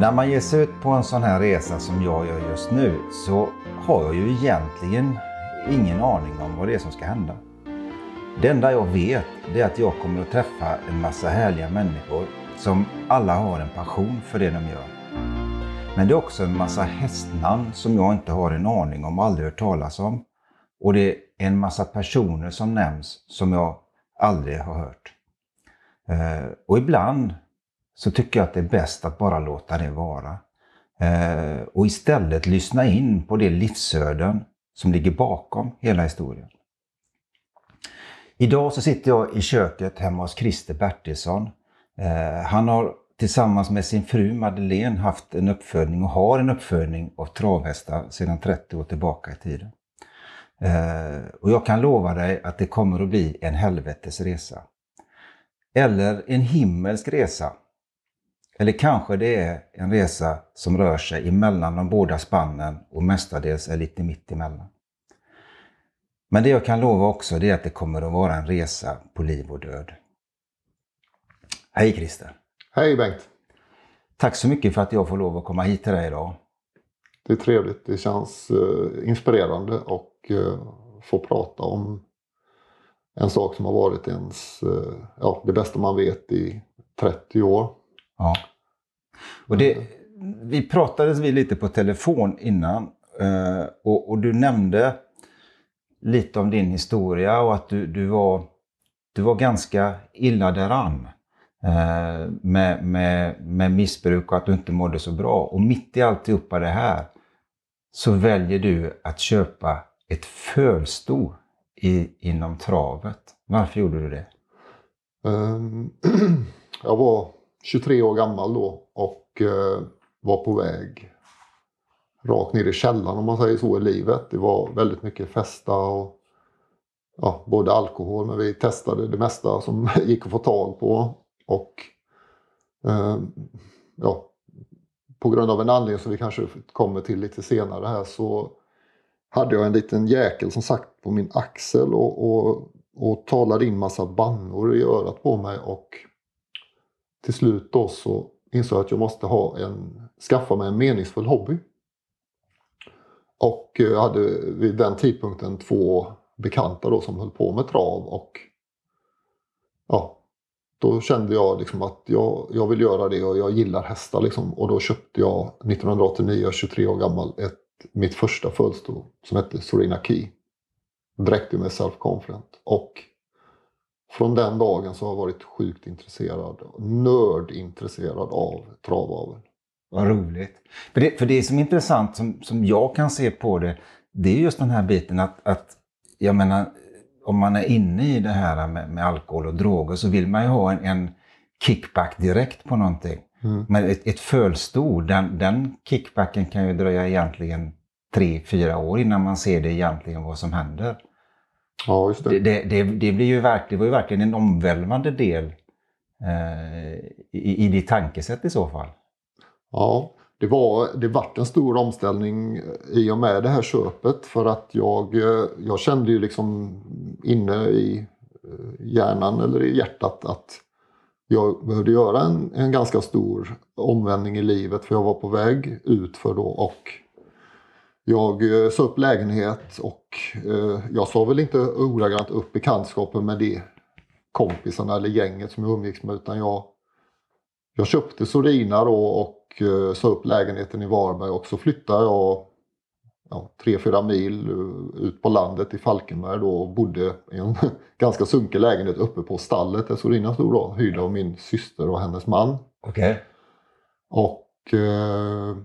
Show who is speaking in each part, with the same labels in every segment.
Speaker 1: När man ger sig ut på en sån här resa som jag gör just nu så har jag ju egentligen ingen aning om vad det är som ska hända. Det enda jag vet är att jag kommer att träffa en massa härliga människor som alla har en passion för det de gör. Men det är också en massa hästnamn som jag inte har en aning om och aldrig hört talas om. Och det är en massa personer som nämns som jag aldrig har hört. Eh, och ibland så tycker jag att det är bäst att bara låta det vara. Eh, och istället lyssna in på de livsöden som ligger bakom hela historien. Idag så sitter jag i köket hemma hos Christer Bertilsson. Eh, han har tillsammans med sin fru Madeleine haft en uppfödning och har en uppfödning av travhästar sedan 30 år tillbaka i tiden. Eh, och jag kan lova dig att det kommer att bli en helvetes resa. Eller en himmelsk resa. Eller kanske det är en resa som rör sig emellan de båda spannen och mestadels är lite mitt emellan. Men det jag kan lova också det är att det kommer att vara en resa på liv och död. Hej Christer!
Speaker 2: Hej Bengt!
Speaker 1: Tack så mycket för att jag får lov att komma hit till dig idag.
Speaker 2: Det är trevligt. Det känns uh, inspirerande och uh, få prata om en sak som har varit ens, uh, ja, det bästa man vet i 30 år.
Speaker 1: Ja. Och det, vi pratades vi lite på telefon innan och, och du nämnde lite om din historia och att du, du, var, du var ganska illa däran eh, med, med, med missbruk och att du inte mådde så bra. Och mitt i alltihopa det här så väljer du att köpa ett fölsto i, inom travet. Varför gjorde du det?
Speaker 2: Um, jag var 23 år gammal då och eh, var på väg rakt ner i källan om man säger så i livet. Det var väldigt mycket festa och ja, både alkohol men vi testade det mesta som gick att få tag på. Och eh, ja, på grund av en anledning som vi kanske kommer till lite senare här så hade jag en liten jäkel som sagt på min axel och, och, och talade in massa bannor i örat på mig och till slut då så insåg jag att jag måste ha en, skaffa mig en meningsfull hobby. Och eh, jag hade vid den tidpunkten två bekanta då som höll på med trav och ja, då kände jag liksom att jag, jag vill göra det och jag gillar hästar liksom. Och då köpte jag 1989, 23 år gammal, ett, mitt första födelsedag som hette Serena Key. Dräktig med self-confident. Och från den dagen så har jag varit sjukt intresserad, nördintresserad av travavel.
Speaker 1: Vad roligt. För det, för det som är intressant, som, som jag kan se på det, det är just den här biten att, att jag menar, om man är inne i det här med, med alkohol och droger så vill man ju ha en, en kickback direkt på någonting. Mm. Men ett, ett fölstod, den, den kickbacken kan ju dröja egentligen tre, fyra år innan man ser det egentligen vad som händer.
Speaker 2: Ja, just det.
Speaker 1: Det, det, det, blir ju verkligen, det var ju verkligen en omvälvande del eh, i, i ditt tankesätt i så fall.
Speaker 2: Ja, det var det vart en stor omställning i och med det här köpet för att jag, jag kände ju liksom inne i eh, hjärnan eller i hjärtat att jag behövde göra en, en ganska stor omvändning i livet för jag var på väg ut för då och jag eh, sa upp lägenhet och eh, jag sa väl inte ordagrant upp bekantskapen med de kompisarna eller gänget som jag umgicks med utan jag, jag köpte Sorina då och eh, sa upp lägenheten i Varberg och så flyttade jag ja, 3-4 mil eh, ut på landet i Falkenberg då och bodde i en ganska sunkig lägenhet uppe på stallet där Sorina stod då, hyrd av min syster och hennes man.
Speaker 1: Okej. Okay.
Speaker 2: Och eh,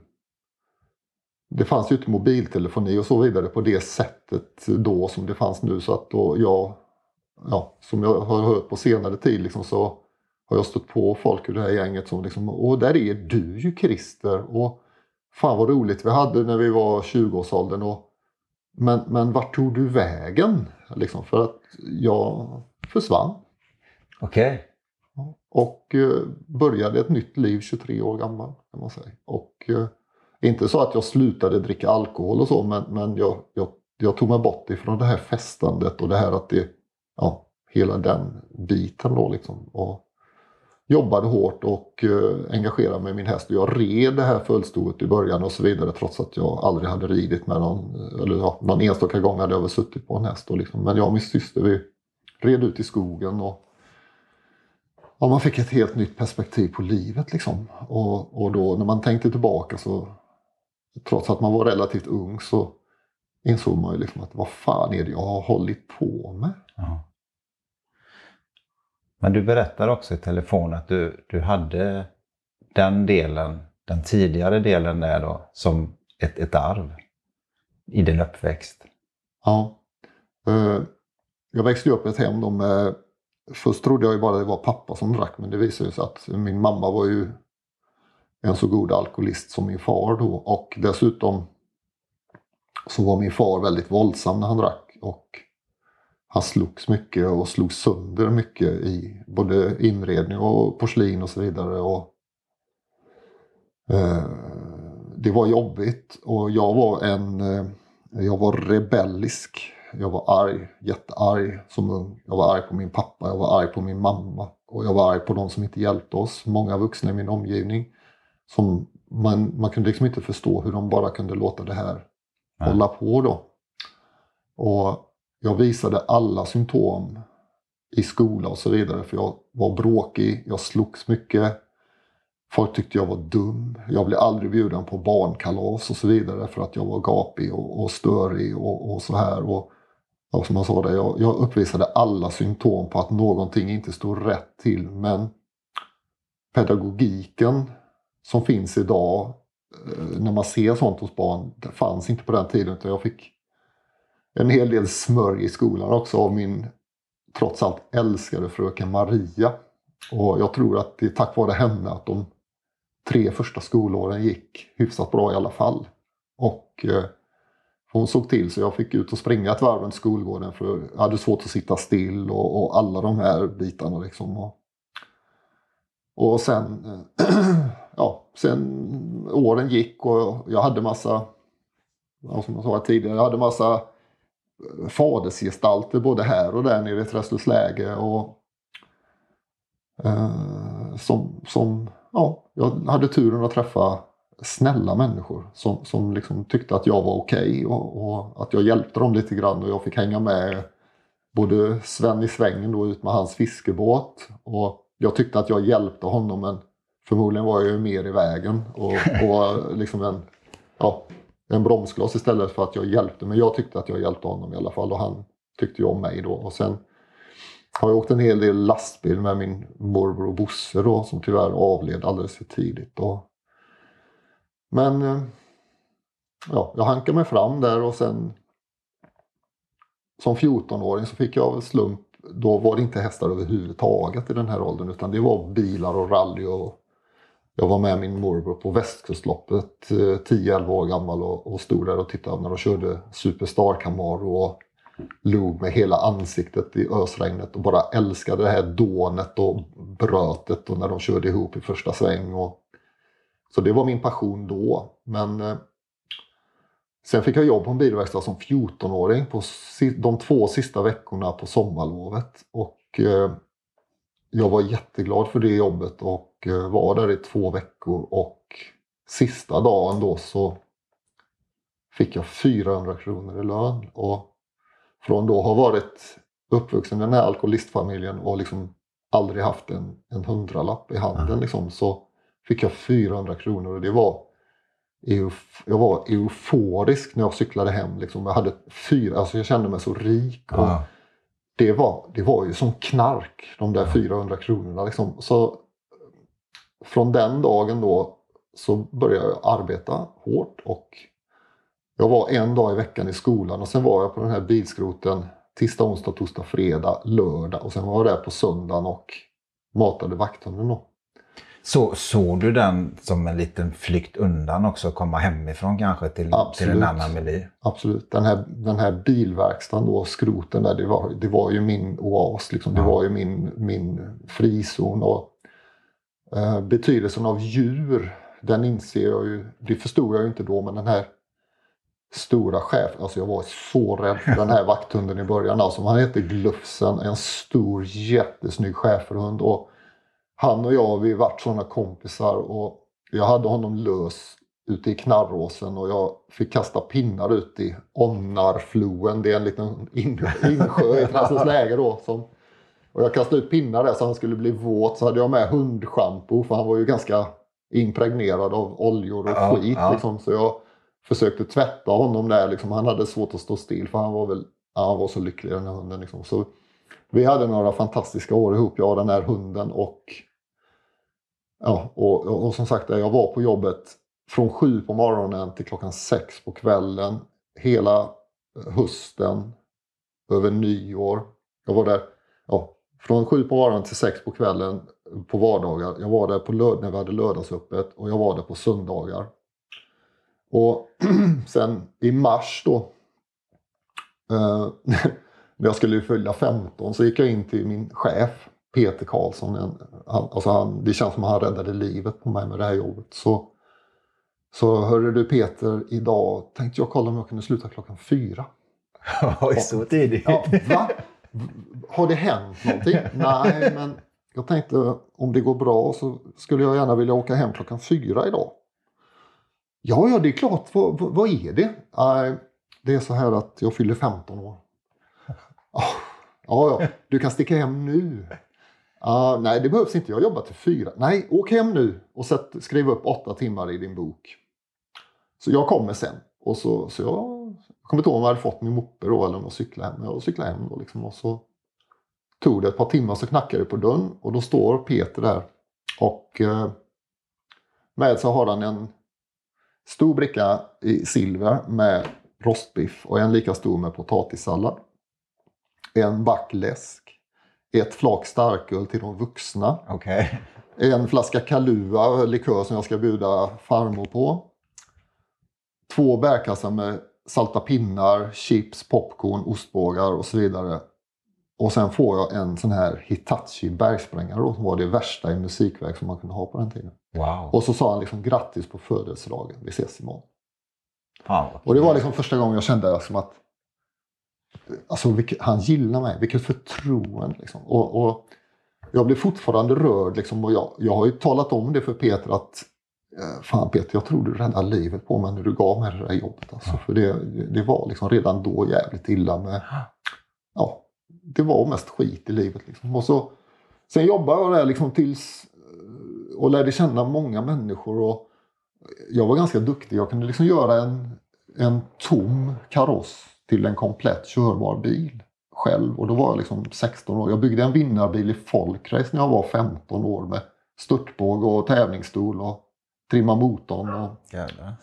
Speaker 2: det fanns ju inte mobiltelefoni och så vidare på det sättet då som det fanns nu så att då jag, ja, som jag har hört på senare tid liksom så har jag stött på folk ur det här gänget som liksom, åh där är du ju Christer och fan vad roligt vi hade när vi var 20-årsåldern och men, men vart tog du vägen? Liksom för att jag försvann.
Speaker 1: Okej. Okay.
Speaker 2: Och eh, började ett nytt liv 23 år gammal kan man säga. Och eh, inte så att jag slutade dricka alkohol och så men, men jag, jag, jag tog mig bort ifrån det här festandet och det här att det, ja, hela den biten då liksom. Och jobbade hårt och eh, engagerade mig i min häst. Jag red det här fullstoet i början och så vidare trots att jag aldrig hade ridit med någon. Eller ja, någon enstaka gång hade jag väl suttit på en häst. Och liksom, men jag och min syster vi red ut i skogen. och ja, man fick ett helt nytt perspektiv på livet. Liksom. Och, och då när man tänkte tillbaka så trots att man var relativt ung så insåg man ju liksom att vad fan är det jag har hållit på med? Ja.
Speaker 1: Men du berättar också i telefon att du, du hade den delen, den tidigare delen där då, som ett, ett arv i din uppväxt.
Speaker 2: Ja. Eh, jag växte upp i ett hem då med Först trodde jag ju bara det var pappa som drack men det visade sig att min mamma var ju en så god alkoholist som min far då och dessutom så var min far väldigt våldsam när han drack och han slogs mycket och slog sönder mycket i både inredning och porslin och så vidare. Och, eh, det var jobbigt och jag var en eh, jag var rebellisk. Jag var arg, jättearg som ung. Jag var arg på min pappa, jag var arg på min mamma och jag var arg på de som inte hjälpte oss. Många vuxna i min omgivning. Som man, man kunde liksom inte förstå hur de bara kunde låta det här Nej. hålla på då. Och jag visade alla symptom i skola och så vidare för jag var bråkig, jag slogs mycket. Folk tyckte jag var dum. Jag blev aldrig bjuden på barnkalas och så vidare för att jag var gapig och, och störig och, och så här. Och, och som jag sa, det, jag, jag uppvisade alla symptom på att någonting inte stod rätt till. Men pedagogiken som finns idag eh, när man ser sånt hos barn, det fanns inte på den tiden. Utan jag fick en hel del smörj i skolan också av min trots allt älskade fröken Maria. Och jag tror att det är tack vare henne att de tre första skolåren gick hyfsat bra i alla fall. Och eh, hon såg till så jag fick ut och springa ett varv runt skolgården för jag hade svårt att sitta still och, och alla de här bitarna liksom. Och, och sen, eh, ja, sen åren gick och jag hade massa, som jag sa tidigare, jag hade massa eh, fadersgestalter både här och där nere i Träslövsläge. Och, eh, som, som, ja, jag hade turen att träffa snälla människor som, som liksom tyckte att jag var okej okay och, och, att jag hjälpte dem lite grann och jag fick hänga med både Sven i svängen då ut med hans fiskebåt och jag tyckte att jag hjälpte honom men förmodligen var jag ju mer i vägen och, och liksom en, ja, en bromskloss istället för att jag hjälpte. Men jag tyckte att jag hjälpte honom i alla fall och han tyckte ju om mig då. Och sen har jag åkt en hel del lastbil med min morbror Bosse då som tyvärr avled alldeles för tidigt. Och, men eh, ja, jag hankade mig fram där och sen som 14-åring så fick jag av slump, då var det inte hästar överhuvudtaget i den här åldern utan det var bilar och rally och jag var med min morbror på västkustloppet eh, 10-11 år gammal och, och stod där och tittade när de körde Superstar Camaro och log med hela ansiktet i ösregnet och bara älskade det här dånet och brötet och när de körde ihop i första sväng. Och, så det var min passion då. Men eh, sen fick jag jobb på en bilverkstad som 14-åring på si, de två sista veckorna på sommarlovet. Och eh, jag var jätteglad för det jobbet och eh, var där i två veckor och sista dagen då så fick jag 400 kronor i lön. Och från då ha varit uppvuxen i den här alkoholistfamiljen och liksom aldrig haft en, en hundralapp i handen mm. liksom, så fick jag 400 kronor och det var jag var euforisk när jag cyklade hem. Liksom. Jag, hade fyra, alltså jag kände mig så rik. Och, mm det var, det var ju som knark, de där 400 kronorna. Liksom. Så från den dagen då så började jag arbeta hårt och jag var en dag i veckan i skolan och sen var jag på den här bilskroten tisdag, onsdag, torsdag, fredag, lördag och sen var jag där på söndagen och matade vakthunden.
Speaker 1: Så, såg du den som en liten flykt undan också? Komma hemifrån kanske till, till en annan miljö?
Speaker 2: Absolut. Den här, den här bilverkstaden och skroten där, det var, det var ju min oas. Liksom. Det var ju min, min frizon. Och, eh, betydelsen av djur, den inser jag ju. Det förstod jag ju inte då, men den här stora chefen, alltså jag var så rädd för den här vakthunden i början. Alltså, han hette Glufsen, en stor jättesnygg schäferhund. Och han och jag, vi varit sådana kompisar och jag hade honom lös ute i Knarråsen och jag fick kasta pinnar ut i Onnarfloen. Det är en liten in, insjö i Träslövsläge då. Som, och jag kastade ut pinnar där så han skulle bli våt. Så hade jag med hundschampo för han var ju ganska impregnerad av oljor och
Speaker 1: Ja,
Speaker 2: skit.
Speaker 1: ja.
Speaker 2: Liksom, så jag försökte tvätta honom där. Liksom. Han hade svårt att stå still för han var väl ja, han var så lycklig den här hunden. Liksom. Så vi hade några fantastiska år ihop, jag och den här hunden. Och, ja, och, och, och som sagt, jag var på jobbet från sju på morgonen till klockan sex på kvällen. Hela hösten, över nyår. Jag var där ja, från sju på morgonen till sex på kvällen på vardagar. Jag var där på lörd när vi hade lördagsöppet och jag var där på söndagar. Och sen i mars då, eh, när jag skulle fylla 15 så gick jag in till min chef Peter Karlsson. Han, alltså han, det känns som att han räddade livet på mig med det här jobbet. Så, så hörde du Peter, idag tänkte jag kolla om jag kunde sluta klockan fyra.
Speaker 1: Oj, så tidigt.
Speaker 2: Ja, va? Har det hänt någonting? Nej, men jag tänkte om det går bra så skulle jag gärna vilja åka hem klockan fyra idag. Ja, ja, det är klart. Vad, vad är det? Nej, det är så här att jag fyller 15 år. Ja, ja, du kan sticka hem nu. Uh, nej, det behövs inte. Jag jobbar till fyra. Nej, åk hem nu och sätt, skriv upp åtta timmar i din bok. Så jag kommer sen. Och så, så jag, jag kommer inte ihåg om jag hade fått min moppe då eller om jag cyklade hem. Jag cyklade hem då liksom och så tog det ett par timmar så knackade det på dörren och då står Peter där. Och eh, med så har han en stor bricka i silver med rostbiff och en lika stor med potatissallad. En back läsk. Ett flak starköl till de vuxna.
Speaker 1: Okej.
Speaker 2: En flaska Kalua likör som jag ska bjuda farmor på. Två bärkassar med salta pinnar, chips, popcorn, ostbågar och så vidare. Och sen får jag en sån här Hitachi bergsprängare då, som var det värsta i musikverk som man kunde ha på den tiden.
Speaker 1: Wow.
Speaker 2: Och så sa han liksom grattis på födelsedagen, vi ses imorgon.
Speaker 1: Vad
Speaker 2: Och det var liksom första gången jag kände liksom att alltså, vilket, han gillar mig, vilket förtroende. Liksom. Och, och jag blir fortfarande rörd liksom, och jag, jag har ju talat om det för Peter att eh, Fan Peter, jag tror du räddade livet på mig när du gav mig det där jobbet. Alltså, för det, det var liksom redan då jävligt illa med... Ja, det var mest skit i livet. Liksom. Och så, sen jobbade jag där liksom tills... eh, Och lärde känna många människor. Och jag var ganska duktig. Jag kunde liksom göra en, en tom kaross till en komplett körbar bil själv. Och då var jag liksom 16 år. Jag byggde en vinnarbil i folkrace när jag var 15 år med störtbåge och tävlingsstol och trimma motorn och,
Speaker 1: Jävlar.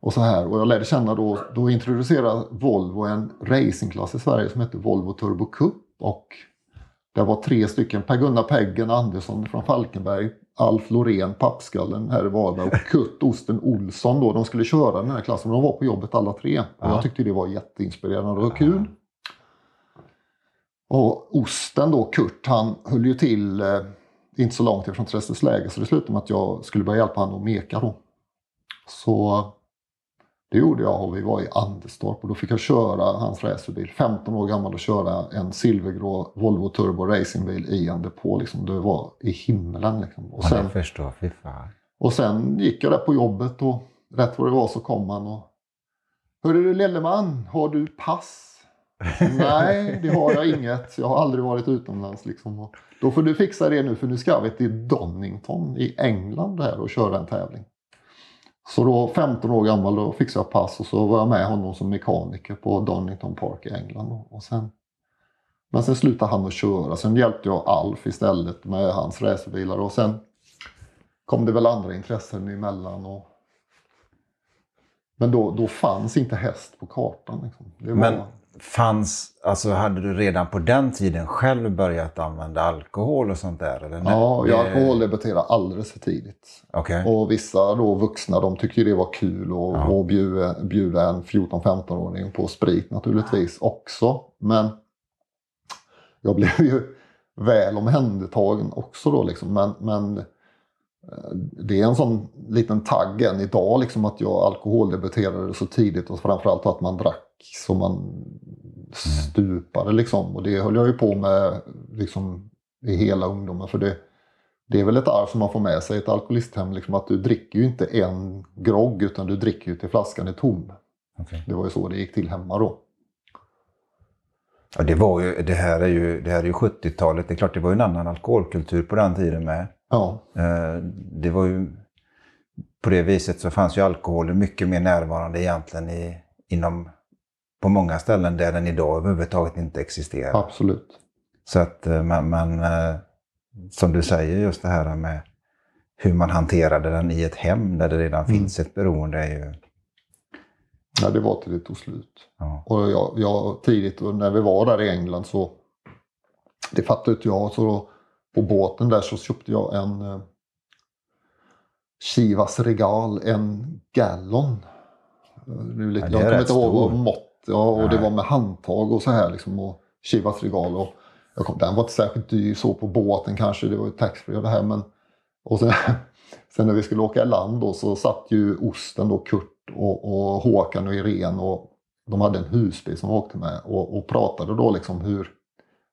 Speaker 2: och så här. Och jag lärde känna då, då introducerade Volvo en racingklass i Sverige som hette Volvo Turbo Cup. Och det var tre stycken, Per-Gunnar Peggen Andersson från Falkenberg, Alf Loreen, Pappskallen här i Varberg och Kurt Osten Olsson då. De skulle köra den här klassen. De var på jobbet alla tre. Och
Speaker 1: Ja.
Speaker 2: jag tyckte det var jätteinspirerande och kul. Och Osten då, Kurt, han höll ju till eh, inte så långt ifrån Trästens läge så det slutade med att jag skulle börja hjälpa honom att meka då. Så det gjorde jag och vi var i Anderstorp och då fick jag köra hans racerbil. 15 år gammal och köra en silvergrå Volvo Turbo racingbil i en depå. Liksom. Det var i himlen. Liksom. Och,
Speaker 1: Ja,
Speaker 2: sen,
Speaker 1: jag förstår. Fy fan.
Speaker 2: och sen gick jag där på jobbet och rätt vad det var så kom han och Hörru du Lilleman, har du pass? Nej, det har jag inget. Jag har aldrig varit utomlands. Liksom. Då får du fixa det nu för nu ska vi till Donington i England här och köra en tävling. Så då 15 år gammal då fixade jag pass och så var jag med honom som mekaniker på Donington Park i England. Och sen, men sen slutade han att köra. Sen hjälpte jag Alf istället med hans racerbilar och sen kom det väl andra intressen emellan. Och... Men då, då fanns inte häst på kartan. Liksom. Det var...
Speaker 1: Men fanns, alltså hade du redan på den tiden själv börjat använda alkohol och sånt där? Eller?
Speaker 2: Ja, jag
Speaker 1: Det-
Speaker 2: alkoholdebuterade alldeles för tidigt.
Speaker 1: Okej.
Speaker 2: Och vissa då vuxna de tyckte ju det var kul att
Speaker 1: Ja.
Speaker 2: bjuda, bjuda en 14-15-åring på sprit naturligtvis också. Men jag blev ju väl omhändertagen också då liksom. Men, men eh, det är en sån liten tagg än idag liksom att jag alkoholdebuterade så tidigt och framförallt att man drack så man stupade liksom. Och det höll jag ju på med liksom i hela ungdomen för det det är väl ett arv som man får med sig i ett alkoholisthem. Liksom att du dricker ju inte en grogg utan du dricker ju till flaskan är tom.
Speaker 1: Okay.
Speaker 2: Det var ju så det gick till hemma då.
Speaker 1: Ja, det, var ju, det här är ju, det här är ju 70-talet. Det är klart, det var ju en annan alkoholkultur på den tiden med.
Speaker 2: Ja.
Speaker 1: Eh, det var ju, på det viset så fanns ju alkoholen mycket mer närvarande egentligen i, inom, på många ställen där den idag överhuvudtaget inte existerar.
Speaker 2: Absolut.
Speaker 1: Så att eh, man, man, eh, som du säger, just det här med hur man hanterade den i ett hem där det redan
Speaker 2: Mm.
Speaker 1: finns ett beroende är ju...
Speaker 2: Ja, det var till det tog slut.
Speaker 1: Ja.
Speaker 2: Och jag, jag tidigt när vi var där i England så det fattade inte jag. Så då, på båten där så köpte jag en eh, Chivas Regal, en gallon. Eh, Det är lite,
Speaker 1: Ja, det
Speaker 2: jag kommer inte ihåg
Speaker 1: stor.
Speaker 2: vad mått. Ja, och det
Speaker 1: Nej.
Speaker 2: var med handtag och så här liksom. Och Chivas Regal. Och jag kom, den var inte särskilt dyr så på båten kanske. Det var ju taxfree och det här. Men, och sen, sen när vi skulle åka i land då så satt ju Osten då, Kurt och, och Håkan och Irene och de hade en husbil som åkte med och, och pratade då liksom hur,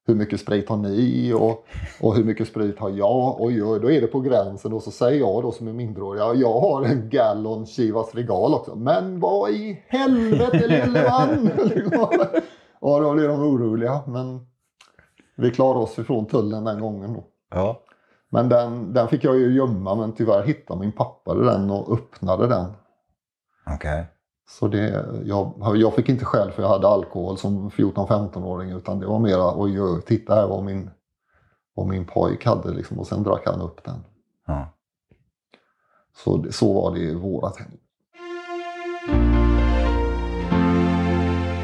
Speaker 2: hur mycket sprit har ni och, och hur mycket sprit har jag? Oj, oj, då är det på gränsen och så säger jag då som är mindreårig, ja, jag har en gallon Chivas Regal också. Men vad i helvete lille man! ja, då blev de oroliga. Men vi klarade oss ifrån tullen den gången då.
Speaker 1: Ja.
Speaker 2: Men den, den fick jag ju gömma men tyvärr hittade min pappa den och öppnade den.
Speaker 1: Okej.
Speaker 2: Så det, jag, jag fick inte själv för jag hade alkohol som 14-15-åring utan det var mera oj, oj, titta här vad min, vad min pojk hade liksom, och sen drack han upp den.
Speaker 1: Ja.
Speaker 2: Så, så var det i vårat hem.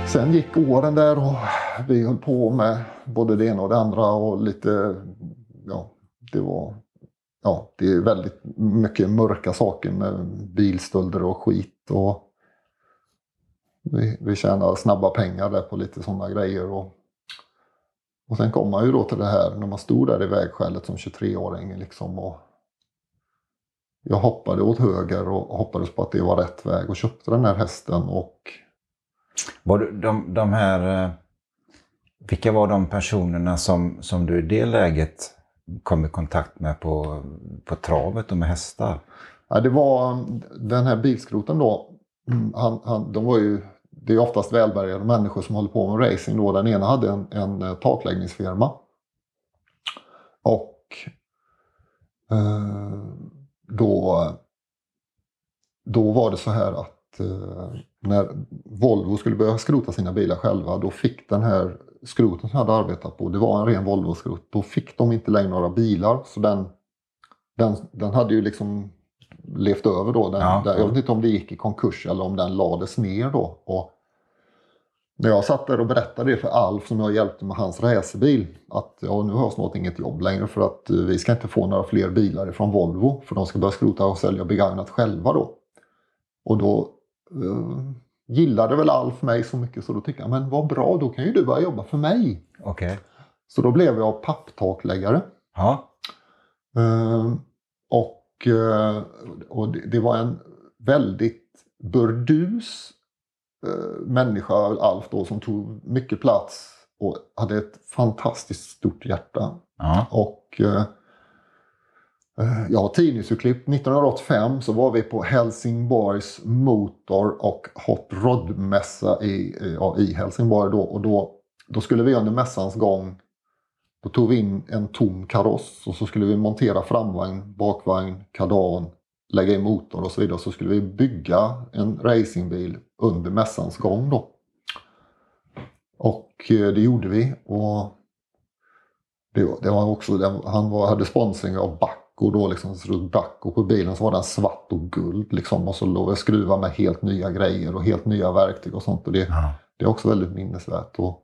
Speaker 2: Sen gick åren där och vi höll på med både det ena och det andra och lite, ja, det var, ja, det är väldigt mycket mörka saker med bilstölder och skit och vi, vi tjänar snabba pengar där på lite sådana grejer och, och sen kom man ju då till det här när man stod där i vägskälet som 23-åring liksom och jag hoppade åt höger och hoppades på att det var rätt väg och köpte den här hästen och
Speaker 1: Var du, de, de här... Eh, vilka var de personerna som, som du i det läget kom i kontakt med på, på travet och med hästar?
Speaker 2: Ja, det var um, den här bilskroten då. Han, han, de var ju, det är oftast välbärgade människor som håller på med racing. Då. Den ena hade en, en eh, takläggningsfirma. Och eh, då, då var det så här att eh, när Volvo skulle börja skrota sina bilar själva då fick den här skroten som jag hade arbetat på, det var en ren Volvo-skrot, då fick de inte längre några bilar. Så den, den, den hade ju liksom levt över då. Den,
Speaker 1: Ja.
Speaker 2: där, jag vet inte om det gick i konkurs eller om den lades ner då. Och när jag satt där och berättade det för Alf som jag hjälpte med hans racerbil att ja, nu har jag snart inget jobb längre för att eh, vi ska inte få några fler bilar från Volvo för de ska börja skrota och sälja begagnat själva då. Och då eh, gillade väl Alf mig så mycket så då tyckte jag men vad bra då kan ju du börja jobba för mig.
Speaker 1: Okej.
Speaker 2: Så då blev jag papptakläggare.
Speaker 1: Ja.
Speaker 2: Eh, och och det, det var en väldigt burdus eh, människa, Alf då, som tog mycket plats och hade ett fantastiskt stort hjärta.
Speaker 1: Ja.
Speaker 2: Och eh, eh, ja, tidningsurklipp. 1985 så var vi på Helsingborgs Motor och Hot Rod-mässa i, eh, ja, i Helsingborg då. Och då, då skulle vi under mässans gång då tog vi in en tom kaross och så skulle vi montera framvagn, bakvagn, kardan, lägga i motor och så vidare. Så skulle vi bygga en racingbil under mässans gång då. Och eh, det gjorde vi. Och det var, också, han var, hade sponsring av Bacco då liksom. Så Bacco på bilen så var den svart och guld liksom. Och så låg jag skruva med helt nya grejer och helt nya verktyg och sånt. Och det,
Speaker 1: Ja.
Speaker 2: det är också väldigt minnesvärt. Och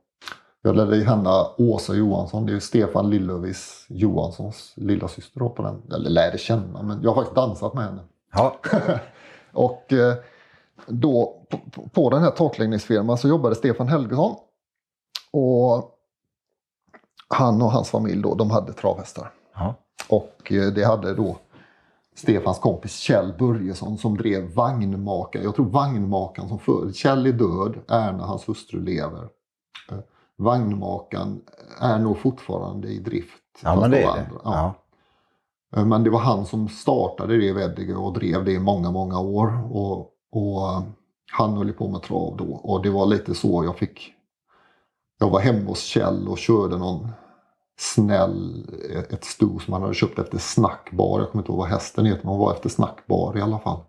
Speaker 2: jag lärde känna Åsa Johansson, det är Stefan Lillövis Johanssons lilla syster på den. Eller lärde känna, men jag har faktiskt dansat med henne.
Speaker 1: Ja.
Speaker 2: Och eh, då på, på- den här takläggningsfirman så jobbade Stefan Helgesson. Och han och hans familj då, de hade travhästar.
Speaker 1: Ja.
Speaker 2: Och eh, det hade då Stefans kompis Kjell Börjesson som drev vagnmakaren. Jag tror vagnmakaren som för Kjell är död, Erna hans hustru lever. Eh, Vagnmakaren är nog fortfarande i drift.
Speaker 1: ja, men det är det.
Speaker 2: Ja.
Speaker 1: Ja.
Speaker 2: Eh, Men det var han som startade det i Veddige och drev det i många, många år. Och, och eh, han höll på med trav då. Och det var lite så jag fick... Jag var hemma hos Kjell och körde någon snäll, ett sto som han hade köpt efter Snackbar. Jag kommer inte ihåg vad hästen heter, men hon var efter Snackbar i alla fall.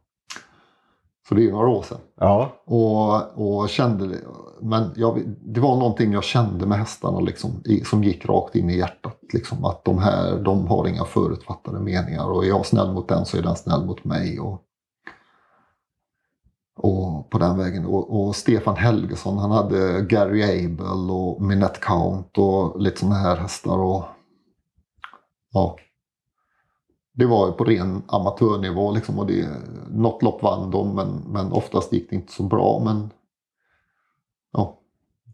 Speaker 2: Så det är några år sedan.
Speaker 1: Ja.
Speaker 2: Och, och kände. Men jag, det var någonting jag kände med hästarna liksom, i, som gick rakt in i hjärtat. Liksom, att de här de har inga förutfattade meningar och är jag snäll mot den så är den snäll mot mig. Och, och på den vägen. Och, och Stefan Helgesson han hade Gary Abel och Minette Count och lite sådana här hästar. Och, ja, det var ju på ren amatörnivå liksom och det, något lopp vann de men, men oftast gick det inte så bra. Men ja.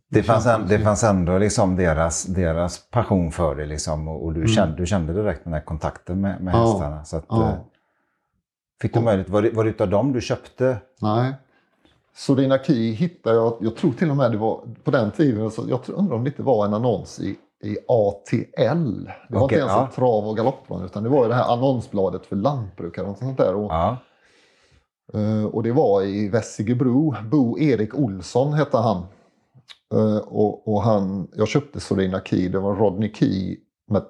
Speaker 1: Det fanns, en, det fanns ändå liksom deras, deras passion för det liksom, och, och du,
Speaker 2: Mm.
Speaker 1: kände, du kände direkt den här kontakten med, med
Speaker 2: Ja.
Speaker 1: hästarna. Så att,
Speaker 2: Ja.
Speaker 1: eh, fick du möjlighet, var det, var det utav dem du köpte?
Speaker 2: Nej. Sorina Key hittade jag, jag tror till och med det var på den tiden, så jag tror- undrar om det inte var en annons i, i ATL. Det var
Speaker 1: Okej,
Speaker 2: inte ens
Speaker 1: ja.
Speaker 2: ett trav och galoppband utan det var ju det här annonsbladet för lantbrukare och sånt där. Och,
Speaker 1: Ja.
Speaker 2: eh, och det var i Vessigebro. Bo Erik Olsson hette han. Eh, och, och han, jag köpte Sorina Key, det var Rodney Key med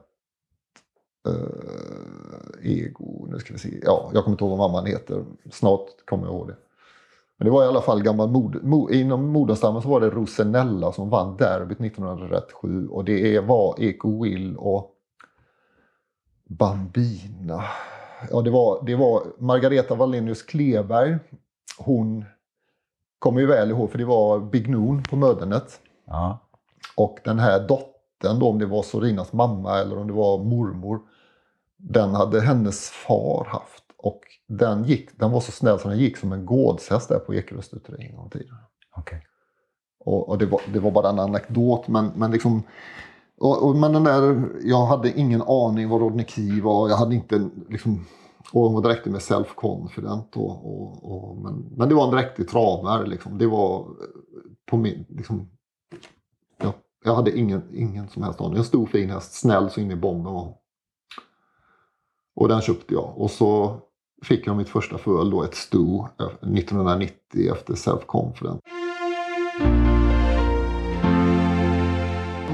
Speaker 2: eh, Ego, nu ska vi se, ja jag kommer inte ihåg vad mamman heter, snart kommer jag ihåg det. Men det var i alla fall gammal mod, mo, inom moderstammen så var det Rosenella som vann derbyt 1907 och det var Eko Will och Bambina. Ja, det var, det var Margareta Wallenius Kleberg. Hon kommer ju väl ihåg för det var Big Noon på Mödernet.
Speaker 1: Ja.
Speaker 2: Och den här dottern då, om det var Sorinas mamma eller om det var mormor. Den hade hennes far haft. Den, gick, den var så snäll så den gick som en gårdshäst där på Ekeröstuteri en gång i tiden.
Speaker 1: Okej.
Speaker 2: Och, och det, var, det var bara en anekdot. Men, men liksom... Och, och, men den där, jag hade ingen aning vad Rodney Key var. Jag hade inte liksom... Och hon var direkt med self-confident. Och, och, och, men, men det var en dräktig travare. Liksom. Det var eh, på min... Liksom, ja, jag hade ingen, ingen som helst aning. En stor fin häst, snäll så in i bomben. Och, och den köpte jag. Och så fick jag mitt första föl då, ett sto, eh, 1990 efter self-confident.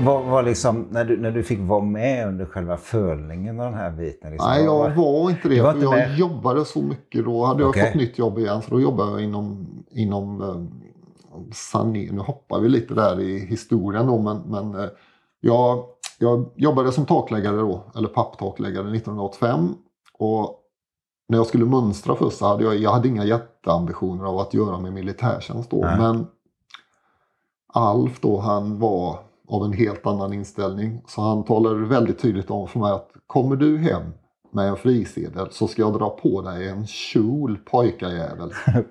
Speaker 1: Vad var liksom, när du, när du fick vara med under själva fölningen av den här biten? Liksom,
Speaker 2: Nej, jag var inte det.
Speaker 1: Var inte
Speaker 2: jag
Speaker 1: med?
Speaker 2: jobbade så mycket då. Hade jag
Speaker 1: Okej.
Speaker 2: fått nytt jobb igen så då jobbade jag inom, inom eh, sanering. Nu hoppar vi lite där i historien då men, men eh, jag, jag jobbade som takläggare då, eller papptakläggare 1985. Och när jag skulle mönstra först så hade jag, jag hade inga jätteambitioner av att göra med militärtjänst då.
Speaker 1: Nej.
Speaker 2: Men Alf då, han var av en helt annan inställning. Så han talade väldigt tydligt om för mig att kommer du hem med en frisedel så ska jag dra på dig en kjol pojkajävel.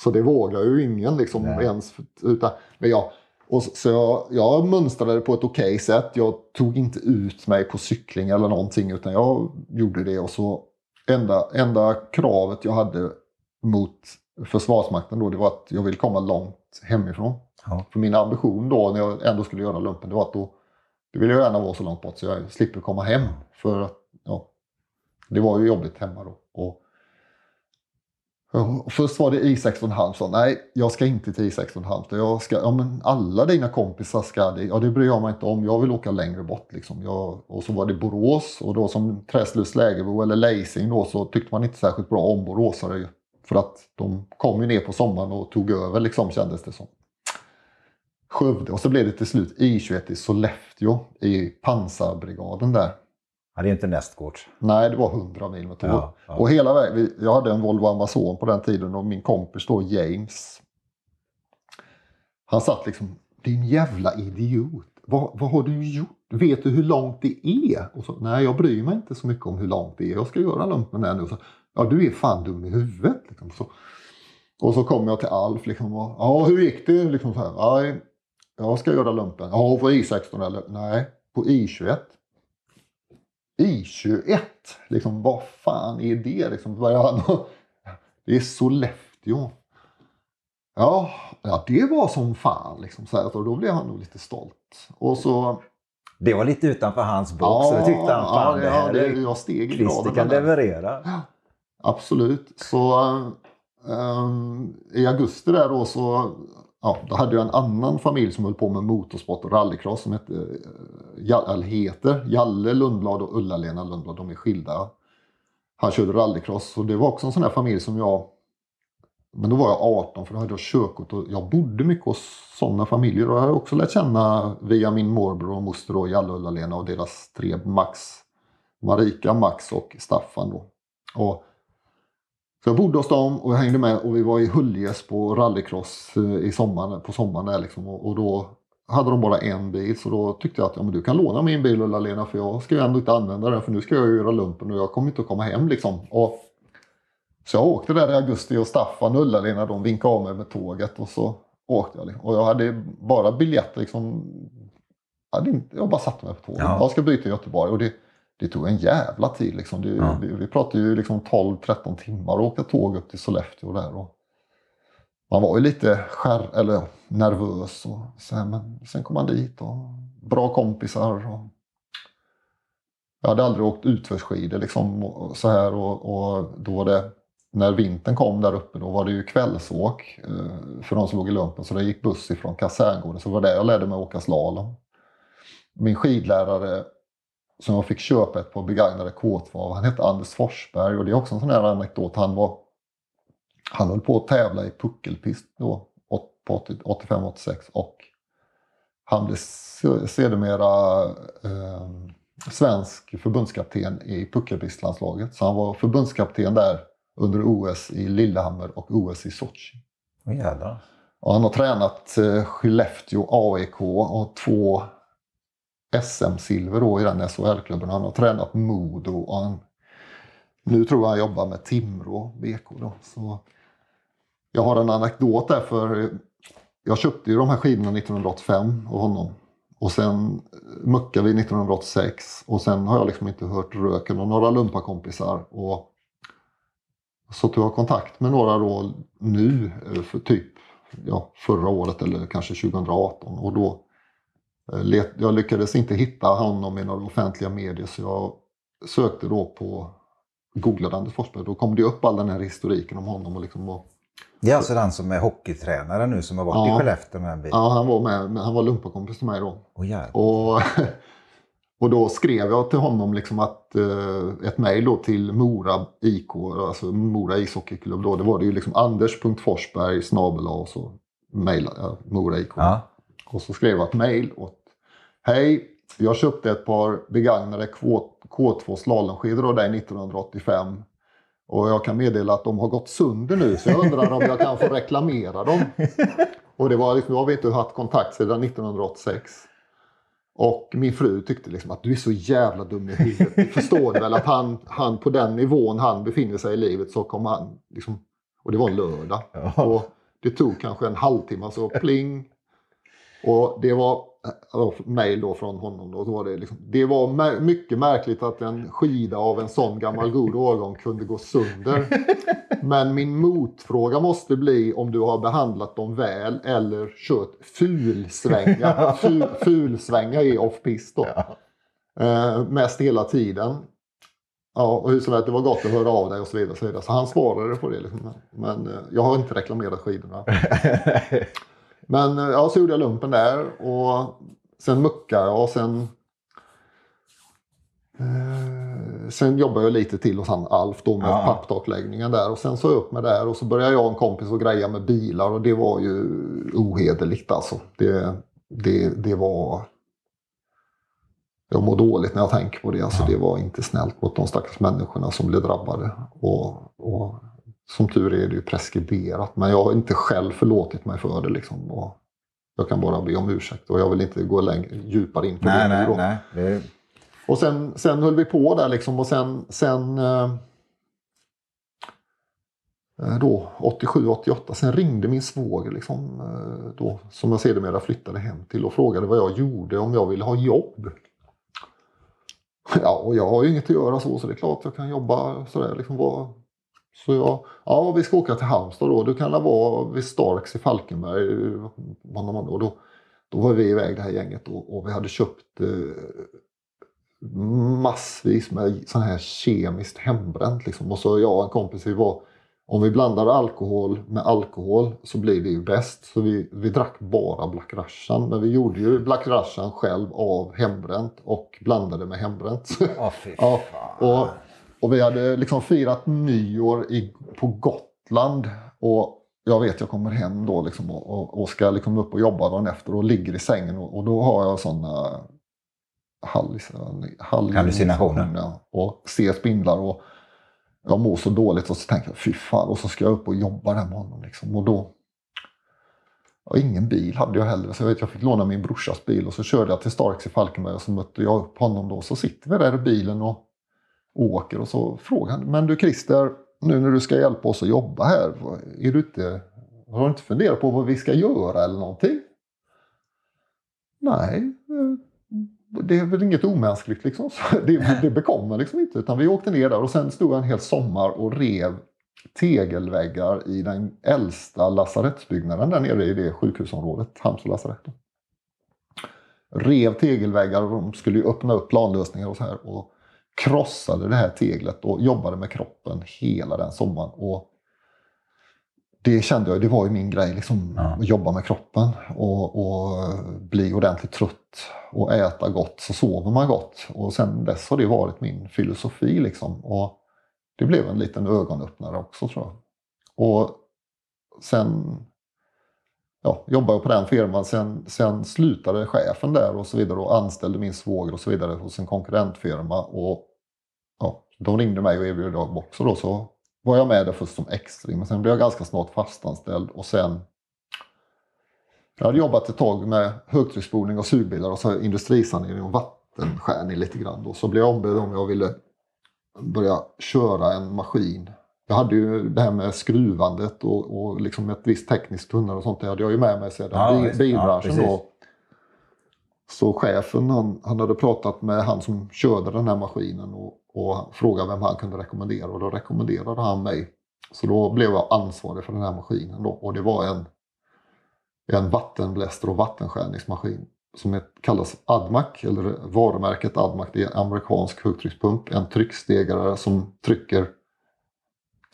Speaker 2: Så det vågar ju ingen liksom
Speaker 1: Nej.
Speaker 2: ens. Utan, men jag, och så, så jag, jag mönstrade på ett okej sätt. Jag tog inte ut mig på cykling eller någonting utan jag gjorde det. Och så enda, enda kravet jag hade mot Försvarsmakten då det var att jag ville komma långt hemifrån.
Speaker 1: Ja.
Speaker 2: För min ambition då när jag ändå skulle göra lumpen det var att då det ville jag gärna vara så långt bort så jag slipper komma hem. För att ja, det var ju jobbigt hemma då. Och Först var det I16 Halmstad. Nej, jag ska inte till I16 Halmstad. Jag ska, ja, men alla dina kompisar ska det. Ja, det bryr jag mig inte om. Jag vill åka längre bort. Liksom. Jag, och så var det Borås. Och då som Träslövs Lägerbo eller Leising då så tyckte man inte särskilt bra om boråsare. För att de kom ju ner på sommaren och tog över liksom kändes det som. Skövde. Och så blev det till slut I21 i Sollefteå i pansarbrigaden där.
Speaker 1: Ja, det är inte nästgårds.
Speaker 2: Nej, det var 100 mil med tåg.
Speaker 1: Ja, ja.
Speaker 2: Och hela vägen, jag hade en Volvo Amazon på den tiden och min kompis då, James. Han satt liksom, din jävla idiot. Vad, vad har du gjort? Vet du hur långt det är? Och så, Nej, jag bryr mig inte så mycket om hur långt det är. Jag ska göra lumpen här nu. Så, ja, du är fan dum i huvudet. Liksom. Så, och så kom jag till Alf liksom, och, ja, hur gick det? Liksom så här, "Nej, jag ska göra lumpen. Ja, på I16 eller? Nej, på I21. I21? Liksom, vad fan är det? Liksom, och- det är Sollefteå. Ja, ja, det var som fan. Liksom, så här, så då blev han nog lite stolt. Och så
Speaker 1: Det var lite utanför hans box. Ja, så tyckte han, fan
Speaker 2: ja, det, här det, jag steg
Speaker 1: Christer kan leverera.
Speaker 2: Absolut. Så um, i augusti där då så ja, då hade jag en annan familj som höll på med motorsport och rallycross som hette, eh, eller heter Jalle Lundblad och Ulla-Lena Lundblad. De är skilda. Han körde rallycross och det var också en sån här familj som jag men då var jag 18 för då hade jag körkort och jag bodde mycket hos sådana familjer. Och jag har också lärt känna via min morbror och moster och Jalle och Ulla-Lena och deras tre Max. Marika, Max och Staffan då. Och så jag bodde hos dem och jag hängde med och vi var i Huljes på rallycross eh, i sommaren, på sommaren där liksom. Och, och, då hade de bara en bil så då tyckte jag att ja, men du kan låna min bil Ulla-Lena för jag ska ju ändå inte använda den för nu ska jag göra lumpen och jag kommer inte att komma hem liksom. Och så jag åkte där i augusti och Staffan och Ulla-Lena de vinkade av mig med tåget och så åkte jag. Liksom. Och jag hade bara biljetter liksom. Jag, hade inte, jag bara satte mig på tåget. Ja. Jag ska byta till Göteborg. Och det, det tog en jävla tid. Liksom. Det, ja. vi, vi pratade ju liksom 12-13 timmar och åkte tåg upp till Sollefteå där. Och man var ju lite skär, eller nervös och så här, men sen kom man dit och bra kompisar. Och jag hade aldrig åkt utförsskidor liksom och så här och, och då var det när vintern kom där uppe då var det ju kvällsåk eh, för de som låg i lumpen. Så det gick buss ifrån kaserngården. Så det var där jag lärde mig att åka slalom. Min skidlärare som jag fick köpa ett par begagnade K2 av, han hette Anders Forsberg. Och det är också en sån här anekdot. Han, var, han höll på att tävla i puckelpist då, på 85-86 och han blev sedermera eh, svensk förbundskapten i puckelpistlandslaget. Så han var förbundskapten där under OS i Lillehammer och OS i Sochi.
Speaker 1: Oh,
Speaker 2: och han har tränat eh, Skellefteå AIK och två SM-silver i den SHL-klubben. Han har tränat Modo och han, nu tror jag han jobbar med Timrå BK. Då. Så jag har en anekdot där för jag köpte ju de här skidorna 1985 av honom. Och sen eh, muckade vi 1986 och sen har jag liksom inte hört röken av några lumpakompisar. Och så tog jag kontakt med några då nu, eh, för typ ja, förra året eller kanske 2018. Och då jag lyckades inte hitta honom i några offentliga medier så jag sökte då på googlade Anders Forsberg. Då kom det upp all den här historiken om honom. Och liksom och,
Speaker 1: det är alltså den som är hockeytränare nu som har varit ja, i Skellefteå med en bil?
Speaker 2: Ja, han var med. Han var lumpakompis till mig då.
Speaker 1: Oh,
Speaker 2: och Och då skrev jag till honom liksom att, eh, ett mejl till Mora IK, alltså Mora ishockeyklubb. Då, det var det ju liksom anders.forsberg snabel och så mejlade jag Mora IK. Ja. Och så skrev jag ett mejl åt Hej, jag köpte ett par begagnade K, K2 slalomskidor av dig 1985. Och jag kan meddela att de har gått sönder nu så jag undrar om jag kan få reklamera dem. Och det var liksom, nu har vi inte haft kontakt sedan 1986. Och min fru tyckte liksom att du är så jävla dum i huvudet. Du förstår väl att han, han på den nivån han befinner sig i livet så kommer han liksom, och det var en lördag. Och det tog kanske en halvtimme, så pling. Och det var mejl då från honom. Då, då var det, liksom, det var mycket märkligt att en skida av en sån gammal god årgång kunde gå sönder. Men min motfråga måste bli om du har behandlat dem väl eller kört fulsvänga. Ful, fulsvänga i off-pist då. Ja. Eh, mest hela tiden. Ja, och hur som helst, det var gott att höra av dig och så vidare. Så, vidare. så han svarade på det. Liksom. Men eh, jag har inte reklamerat skidorna. Men eh, ja, så gjorde jag lumpen där och sen muckade och sen eh, Sen jobbade jag lite till hos han Alf då med ja. papptakläggningen där och sen så upp med där och så började jag och en kompis att greja med bilar och det var ju ohederligt alltså. Det, det, det var... Jag mår dåligt när jag tänker på det. Alltså, ja. Det var inte snällt mot de stackars människorna som blev drabbade. Och, och som tur är det ju preskriberat, men jag har inte själv förlåtit mig för det. Liksom, och jag kan bara be om ursäkt och jag vill inte gå längre, djupare in på
Speaker 1: nej,
Speaker 2: det.
Speaker 1: Nej, nej, det...
Speaker 2: Och sen, sen höll vi på där liksom och sen, sen eh, eh då 87-88, sen ringde min svåger liksom, eh, då, som jag sedermera flyttade hem till och frågade vad jag gjorde, om jag ville ha jobb. Ja, och jag har ju inget att göra så, så det är klart jag kan jobba sådär. Liksom, vad, så jag, ja vi ska åka till Halmstad då. Du kan vara vid Starks i Falkenberg. Och då, Då var vi iväg det här gänget och, och vi hade köpt eh, massvis med sån här kemiskt hembränt. Liksom. Och så jag och en kompis, vi var, om vi blandar alkohol med alkohol så blir det ju bäst. Så vi, vi drack bara Black Russian. Men vi gjorde ju Black Russian själv av hembränt och blandade med hembränt.
Speaker 1: Fy
Speaker 2: Ja, och, och vi hade liksom firat nyår i, på Gotland. Och jag vet, jag kommer hem då liksom och, och, och ska liksom upp och jobba dagen efter och ligger i sängen och, och då har jag sådana
Speaker 1: Hallucinationer.
Speaker 2: Och ser spindlar och jag mår så dåligt och så tänker jag fy fan och så ska jag upp och jobba där med honom. Liksom. Och då, och ingen bil hade jag heller så jag, vet, jag fick låna min brorsas bil och så körde jag till Starks i Falkenberg och så mötte jag upp honom då. Så sitter vi där i bilen och åker och så frågar han, men du Christer, nu när du ska hjälpa oss att jobba här, är du inte, har du inte funderat på vad vi ska göra eller någonting? Nej, eh, det är väl inget omänskligt liksom. Det, det bekommer liksom inte. Utan vi åkte ner där och sen stod jag en hel sommar och rev tegelväggar i den äldsta lasarettsbyggnaden där nere i det sjukhusområdet, Halmstad lasarett. Rev tegelväggar och de skulle ju öppna upp planlösningar och så här. Och krossade det här teglet och jobbade med kroppen hela den sommaren. Och det kände jag, det var ju min grej, liksom,
Speaker 1: Ja.
Speaker 2: att jobba med kroppen och, och bli ordentligt trött och äta gott så sover man gott. Och sen dess har det varit min filosofi. Liksom. Och det blev en liten ögonöppnare också tror jag. Och sen ja, jobbade jag på den firman. Sen, sen slutade chefen där och så vidare och anställde min svåger och så vidare hos en konkurrentfirma. Och de ringde mig och erbjöd jobb också då. Så var jag med där först som extra, men sen blev jag ganska snart fastanställd och sen jag hade jobbat ett tag med högtrycksspolning och sugbilar och så industrisanering och vattenskärning lite grann. Då. Så blev jag ombedd om jag ville börja köra en maskin. Jag hade ju det här med skruvandet och, och liksom ett visst tekniskt kunnande och sånt. Det hade jag ju med mig sedan
Speaker 1: Ja,
Speaker 2: bilbranschen.
Speaker 1: Ja.
Speaker 2: Så chefen han, han hade pratat med han som körde den här maskinen och, och frågade vem han kunde rekommendera och då rekommenderade han mig. Så då blev jag ansvarig för den här maskinen då, och det var en, en vattenbläster och vattenskärningsmaskin som kallas Admac, eller varumärket Admac. Det är en amerikansk högtryckspump, en tryckstegare som trycker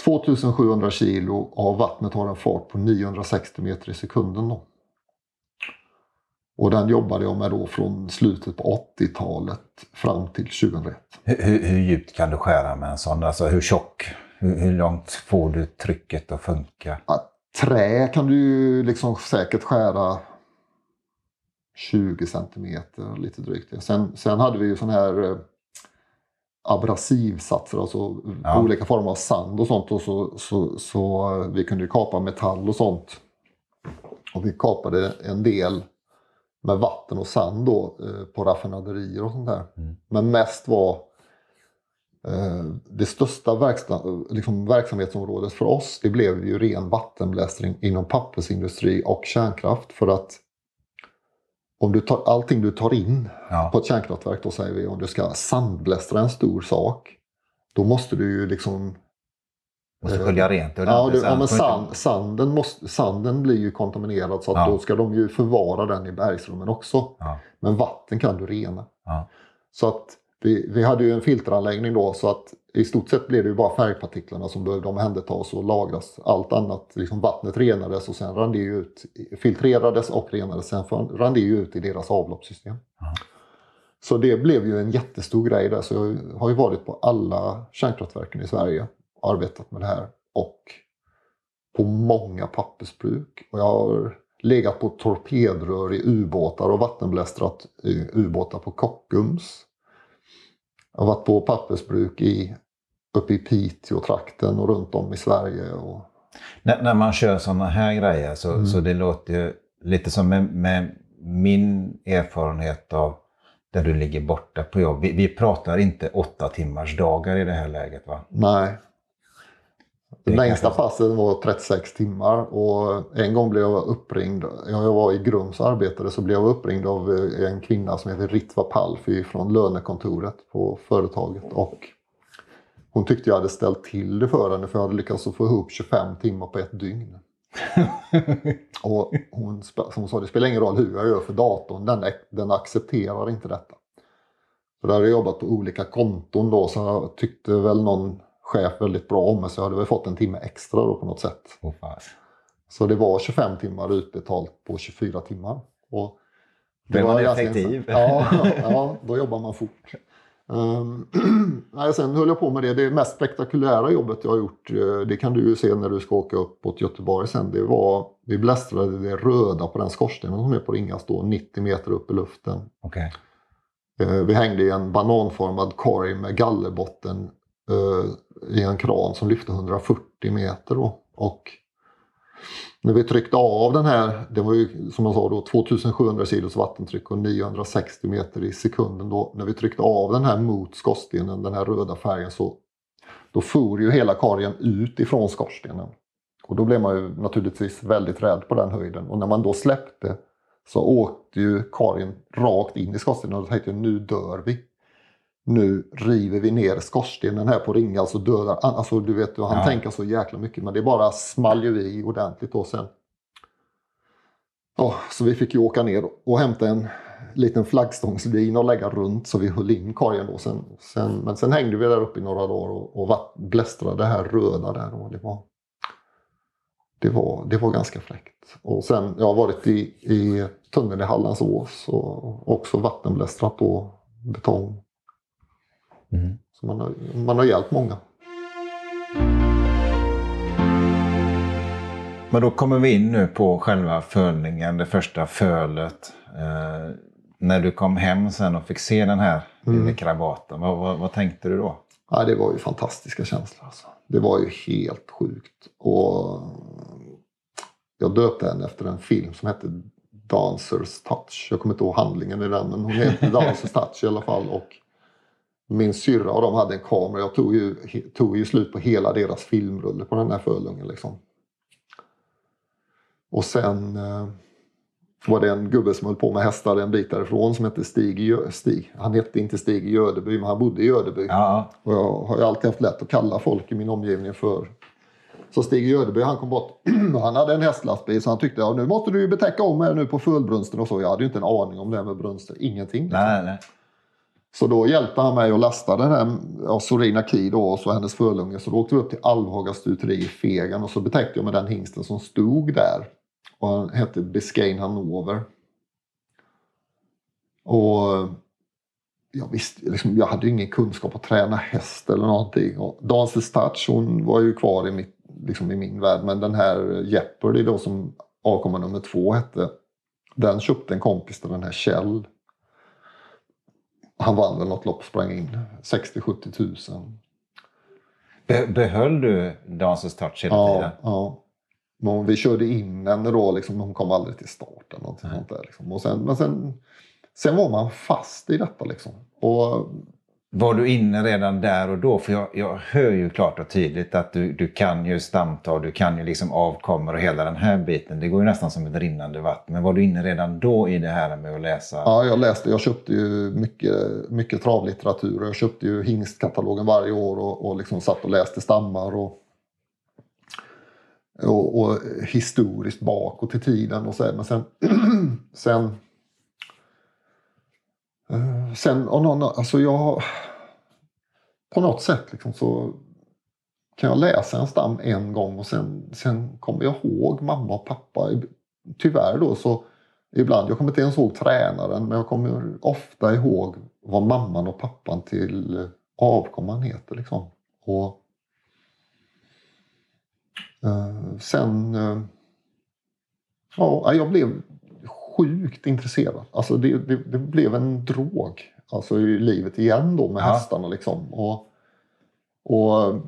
Speaker 2: 2700 kilo och vattnet har en fart på 960 meter i sekunden. Då. Och den jobbade jag med då från slutet på 80-talet fram till 2001.
Speaker 1: Hur, hur, hur djupt kan du skära med en sån? Alltså hur tjock? Hur, hur långt får du trycket att funka?
Speaker 2: Ja, trä kan du ju liksom säkert skära 20 centimeter lite drygt. Sen, sen hade vi ju sån här eh, abrasivsatser, alltså
Speaker 1: Ja.
Speaker 2: olika former av sand och sånt. Och så, så, så eh, vi kunde ju kapa metall och sånt. Och vi kapade en del med vatten och sand då eh, på raffinaderier och sånt där.
Speaker 1: Mm.
Speaker 2: Men mest var eh, det största verksta, liksom verksamhetsområdet för oss det blev ju ren vattenblästring inom pappersindustri och kärnkraft. För att om du tar allting du tar in
Speaker 1: Ja.
Speaker 2: på ett kärnkraftverk, då säger vi om du ska sandblästra en stor sak. Då måste du ju liksom
Speaker 1: Måste skölja rent
Speaker 2: Ja, du, ja men sand, sanden, måste, sanden blir ju kontaminerad så att
Speaker 1: Ja.
Speaker 2: då ska de ju förvara den i bergsrummen också.
Speaker 1: Ja.
Speaker 2: Men vatten kan du rena. Så att vi, vi hade ju en filteranläggning då så att i stort sett blev det ju bara färgpartiklarna som behövde omhändertas och lagras. Allt annat, liksom vattnet renades och sen rann det ju ut, filtrerades och renades. Sen rann det ju ut i deras avloppssystem. Så det blev ju en jättestor grej där. Så jag har ju varit på alla kärnkraftverken i Sverige och arbetat med det här. Och på många pappersbruk. Och jag har legat på torpedrör i ubåtar och vattenblästrat ubåtar på Kockums. Jag har varit på pappersbruk i, uppe i Piteå-trakten och runt om i Sverige. Och,
Speaker 1: När, när man kör sådana här grejer så,
Speaker 2: Mm.
Speaker 1: så det låter ju lite som med, med min erfarenhet av där du ligger borta på jobb. Vi, vi pratar inte åtta timmars dagar i det här läget va?
Speaker 2: nej.
Speaker 1: Det
Speaker 2: längsta passet var 36 timmar och en gång blev jag uppringd. Jag var i Grums och arbetade så blev jag uppringd av eh, en kvinna som heter Ritva Palfi från lönekontoret på företaget. Och hon tyckte jag hade ställt till det för henne för jag hade lyckats få ihop 25 timmar på ett dygn. och hon, som hon sa, det spelar ingen roll hur jag gör för datorn, den, den accepterar inte detta. Så där har jag jobbat på olika konton då, så jag tyckte väl någon chef väldigt bra om mig, så jag hade väl fått en timme extra då på något sätt.
Speaker 1: Oh,
Speaker 2: så det var 25 timmar utbetalt på 24 timmar. Och
Speaker 1: det var man effektiv.
Speaker 2: Ja, ja, då jobbar man fort. Um, nej, sen höll jag på med det. Det mest spektakulära jobbet jag har gjort, eh, det kan du ju se när du ska åka upp mot Göteborg sen. Det var, vi blästrade det röda på den skorstenen som är på Ringas då, 90 meter upp i luften.
Speaker 1: Okay.
Speaker 2: Uh, vi hängde i en bananformad korg med gallerbotten Eh, i en kran som lyfte 140 meter. Då. Och när vi tryckte av den här, det var ju som jag sa då 2700 kilos vattentryck och 960 meter i sekunden. Då, när vi tryckte av den här mot skorstenen, den här röda färgen, så då for ju hela kargen ut ifrån skorstenen. Och då blev man ju naturligtvis väldigt rädd på den höjden. Och när man då släppte så åkte ju kargen rakt in i skorstenen och då tänkte jag nu dör vi nu river vi ner skorstenen här på Ringhals och dödar. Alltså du vet, han ja. tänker så jäkla mycket men det bara small ju i ordentligt då sen. Ja, så vi fick ju åka ner och hämta en liten flaggstångslin och lägga runt så vi höll in korgen då. Sen, sen, men sen hängde vi där uppe i några dagar och, och blästrade det här röda där. Och det, var, det, var, det var ganska fräckt. Och sen, jag har varit i, i tunneln i Hallandsås och också vattenblästrat på betong. Mm. Så man har, man har hjälpt många.
Speaker 1: Men då kommer vi in nu på själva fölningen, det första fölet. Eh, när du kom hem sen och fick se den här mm. krabaten, vad, vad, vad, tänkte du då?
Speaker 2: Ja, det var ju fantastiska känslor. Alltså. Det var ju helt sjukt. Och jag döpte henne efter en film som hette Dancers Touch. Jag kommer inte ihåg handlingen i den, men hon heter Dancers Touch i alla fall. Och min syrra och de hade en kamera. Jag tog ju, tog ju slut på hela deras filmrulle på den här Fölungen. Liksom. Och sen eh, var det en gubbe som höll på med hästar en bit därifrån som hette Stig, Stig. Han hette inte Stig i Gödeby men han bodde i Gödeby.
Speaker 1: Ja.
Speaker 2: Och jag har ju alltid haft lätt att kalla folk i min omgivning för så Stig Gödeby han kom bort. han hade en hästlastbil så han tyckte ja, nu måste du ju betäcka om här nu på Fölbrunsten och så. Jag hade ju inte en aning om det här med brunster. Ingenting.
Speaker 1: Liksom. Nej, nej.
Speaker 2: Så då hjälpte han mig att lasta den här ja, Sorina Ki då, och så hennes förlunge. Så då åkte vi upp till Alvhaga stuteri i Fegen och så betäckte jag med den hingsten som stod där. Och han hette Biscayne Hanover. Och jag visste liksom, jag hade ju ingen kunskap att träna häst eller någonting. Och Dances Touch hon var ju kvar i, mitt, liksom i min värld. Men den här Jeopardy då som avkomma nummer två hette. Den köpte en kompis till den här Kjell han vann väl något lopp, sprang in 60-70 tusen.
Speaker 1: Be behöll du Dansens touch hela
Speaker 2: ja,
Speaker 1: tiden?
Speaker 2: Ja. Men vi körde in henne då, liksom, hon kom aldrig till start. Eller något sånt där, liksom. och sen, men sen, sen var man fast i detta. Liksom. Och
Speaker 1: var du inne redan där och då? För jag, jag hör ju klart och tydligt att du, du kan ju stamta du kan ju liksom avkommor och hela den här biten. Det går ju nästan som ett rinnande vatten. Men var du inne redan då i det här med att läsa?
Speaker 2: Ja, jag läste. Jag köpte ju mycket, mycket travlitteratur. Jag köpte ju hingstkatalogen varje år och, och liksom satt och läste stammar. Och, och, och historiskt bakåt i tiden och så. Men sen, sen Eh, sen, av någon, alltså jag... På något sätt liksom så kan jag läsa en stam en gång och sen, sen kommer jag ihåg mamma och pappa. Tyvärr då så ibland, jag kommer inte ens ihåg tränaren men jag kommer ofta ihåg vad mamman och pappan till avkomman heter. Liksom. Och eh, sen... Eh, ja, jag blev sjukt intresserad. Alltså det, det, det, blev en drog alltså i livet igen då med ja. hästarna. Liksom. Och, och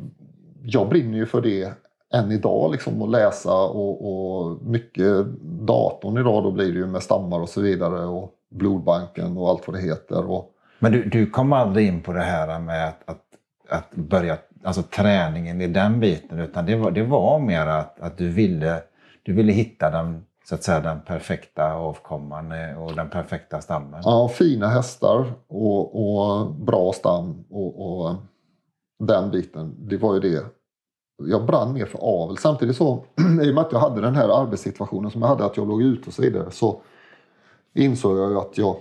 Speaker 2: jag brinner ju för det än idag liksom att läsa och, och mycket datorn idag då blir det ju med stammar och så vidare och blodbanken och allt vad det heter. Och...
Speaker 1: Men du, du kom aldrig in på det här med att, att, att börja, alltså träningen i den biten utan det var, det var mer att, att du ville du ville hitta den så att säga den perfekta avkomman eh, och den perfekta stammen?
Speaker 2: Ja, fina hästar och, och bra stam och, och, den biten. Det var ju det jag brann mer för avel. Samtidigt så, i och med att jag hade den här arbetssituationen som jag hade, att jag låg ute och så vidare, så insåg jag ju att jag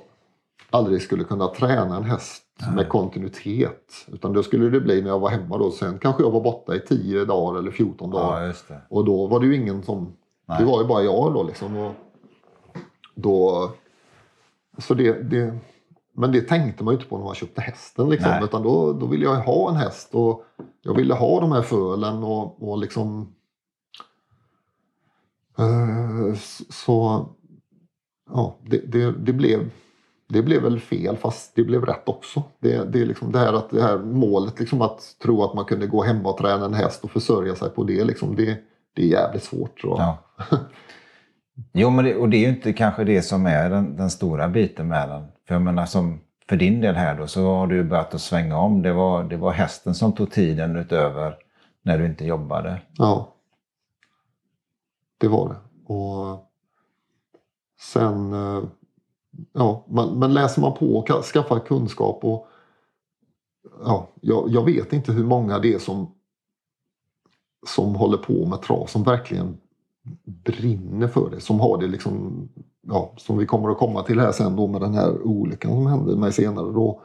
Speaker 2: aldrig skulle kunna träna en häst med kontinuitet. Utan då skulle det bli när jag var hemma då. Sen kanske jag var borta i 10 dagar eller 14 dagar.
Speaker 1: Ja, det.
Speaker 2: Och då var det ju ingen som...
Speaker 1: Nej.
Speaker 2: Det var ju bara jag då liksom. Och då, så det, det, men det tänkte man ju inte på när man köpte hästen. Liksom,
Speaker 1: Nej.
Speaker 2: utan då, då ville jag ha en häst och jag ville ha de här fölen och, och liksom... Eh, så ja, det, det, det, blev, det blev väl fel fast det blev rätt också. Det, det, är liksom det, här att det här målet liksom att tro att man kunde gå hemma och träna en häst och försörja sig på det. Liksom, det, det är jävligt svårt. Tror jag.
Speaker 1: Ja. Jo, men det, och det är ju inte kanske det som är den, den stora biten med den. För jag menar, som för din del här då, så har du börjat att svänga om. Det var, det var hästen som tog tiden utöver när du inte jobbade.
Speaker 2: Ja. Det var det. Och sen, eh, ja, men, men läser man på och ka- skaffar kunskap och ja, jag, jag vet inte hur många det är som, som håller på med trav som verkligen brinner för det. Som har det liksom, ja, som vi kommer att komma till här sen då med den här olyckan som hände mig senare. Då,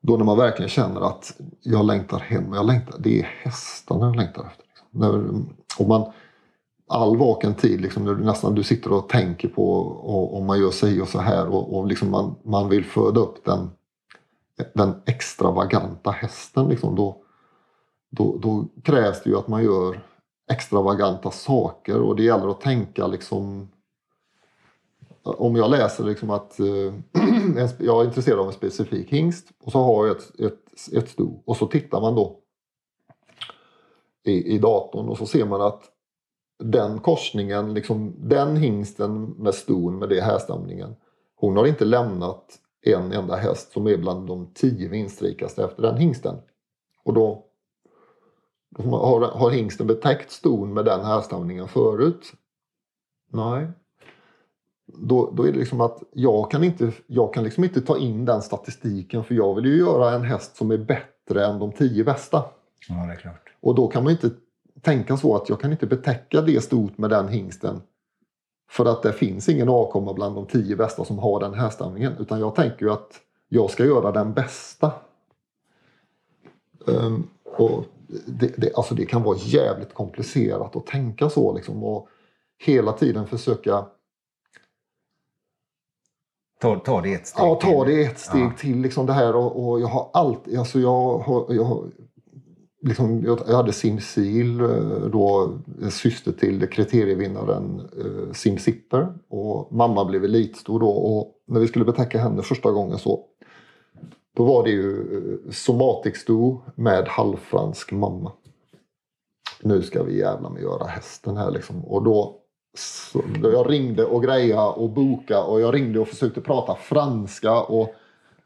Speaker 2: då när man verkligen känner att jag längtar hem, jag längtar, det är hästarna jag längtar efter. Liksom. När, och man, all vaken tid, liksom, när du nästan du sitter och tänker på och, om man gör sig och så här och, och liksom man, man vill föda upp den, den extravaganta hästen. Liksom, då, då, då krävs det ju att man gör extravaganta saker och det gäller att tänka liksom om jag läser liksom att eh, jag är intresserad av en specifik hingst och så har jag ett, ett, ett sto och så tittar man då i, i datorn och så ser man att den korsningen, liksom, den hingsten med ston med det härstamningen hon har inte lämnat en enda häst som är bland de tio vinstrikaste efter den hingsten. Och då har, har hingsten betäckt ston med den härstamningen förut? Nej. Då, då är det liksom att jag kan, inte, jag kan liksom inte ta in den statistiken för jag vill ju göra en häst som är bättre än de tio bästa.
Speaker 1: Ja, det är klart.
Speaker 2: Och då kan man inte tänka så att jag kan inte betäcka det stort med den hingsten. För att det finns ingen avkomma bland de tio bästa som har den härstamningen. Utan jag tänker ju att jag ska göra den bästa. Ehm, och det, det, alltså det kan vara jävligt komplicerat att tänka så. Liksom, och hela tiden försöka
Speaker 1: Ta, ta det ett steg
Speaker 2: Ja, ta det ett steg
Speaker 1: Ja.
Speaker 2: till. Liksom det här och, och jag har alltid, alltså jag har, jag har liksom, jag, hade Simsil, eh, då syster till kriterievinnaren eh, Sim Zipper och mamma blev elitstor då och när vi skulle betäcka henne första gången så då var det ju somatisk somatic sto med halvfransk mamma. Nu ska vi jävla med göra hästen här liksom. Och då, så, då jag ringde och greja och boka och jag ringde och försökte prata franska och,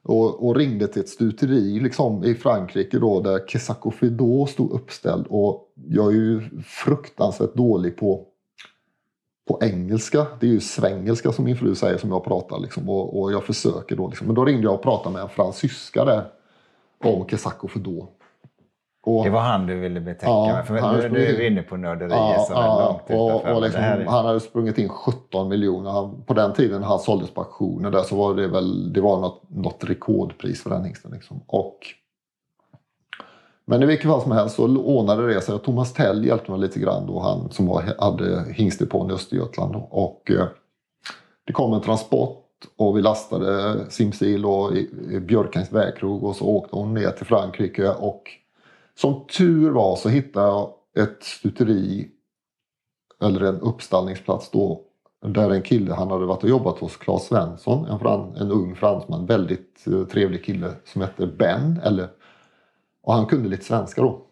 Speaker 2: och, och ringde till ett stuteri liksom, i Frankrike då där Kesaco Fido stod uppställd. Och jag är ju fruktansvärt dålig på, på engelska. Det är ju svengelska som min fru säger som jag pratar. Liksom, och, och jag försöker då. Liksom. Men då ringde jag och pratade med en fransyska där om Kesaco Fido. Och,
Speaker 1: Det var han du ville betäcka
Speaker 2: Ja.
Speaker 1: För
Speaker 2: han
Speaker 1: nu,
Speaker 2: sprang
Speaker 1: nu är inne på nörderier
Speaker 2: Ja,
Speaker 1: som är
Speaker 2: ja,
Speaker 1: långt utanför.
Speaker 2: och, och
Speaker 1: men
Speaker 2: liksom,
Speaker 1: är-
Speaker 2: Han hade sprungit in 17 miljoner. Han, på den tiden han såldes på auktioner där så var det väl det var något, något rekordpris för den hingsten. Liksom. Och, men i vilket fall som helst så ordnade det sig. Och Thomas Tell hjälpte mig lite grann då, han som var, hade hingstdepån i Östergötland. Och eh, det kom en transport och vi lastade Simsil och i, i Björkängs vägkrog och så åkte hon ner till Frankrike och som tur var så hittade jag ett stuteri eller en uppstallningsplats då där en kille, han hade varit och jobbat hos Claes Svensson, en, fran, en ung fransman, väldigt eh, trevlig kille som hette Ben. Eller, och han kunde lite svenska då.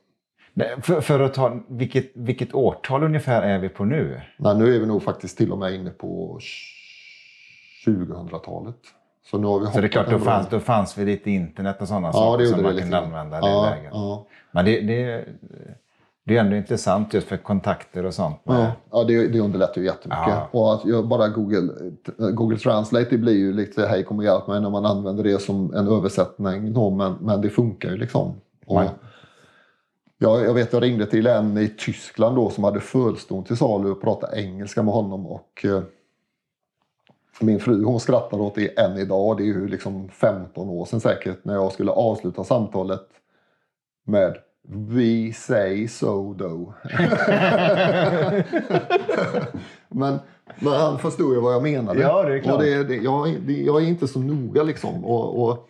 Speaker 1: För, för att ta, vilket, vilket årtal ungefär är vi på nu?
Speaker 2: Nej, nu är vi nog faktiskt till och med inne på 2000-talet. Så nu har vi
Speaker 1: Så det är klart, då fanns, då fanns väl lite internet och sådana
Speaker 2: Ja,
Speaker 1: saker som man kunde använda i det
Speaker 2: ja,
Speaker 1: läget.
Speaker 2: ja.
Speaker 1: Men det, det, det är ändå intressant just för kontakter och sånt.
Speaker 2: Ja, ja det, det underlättar ju jättemycket.
Speaker 1: Ja.
Speaker 2: Och att jag bara Google, Google Translate det blir ju lite hej kom och hjälp mig när man använder det som en översättning. Men, men det funkar ju liksom. Och jag, jag vet jag ringde till en i Tyskland då som hade fölston till salu och pratade engelska med honom. Och, eh, min fru hon skrattar åt det än idag. Det är ju liksom 15 år sedan säkert när jag skulle avsluta samtalet med We say so though. men, men han förstod ju vad jag menade.
Speaker 1: Ja, det är klart.
Speaker 2: Och det, det, jag, det, jag är inte så noga liksom. Och, och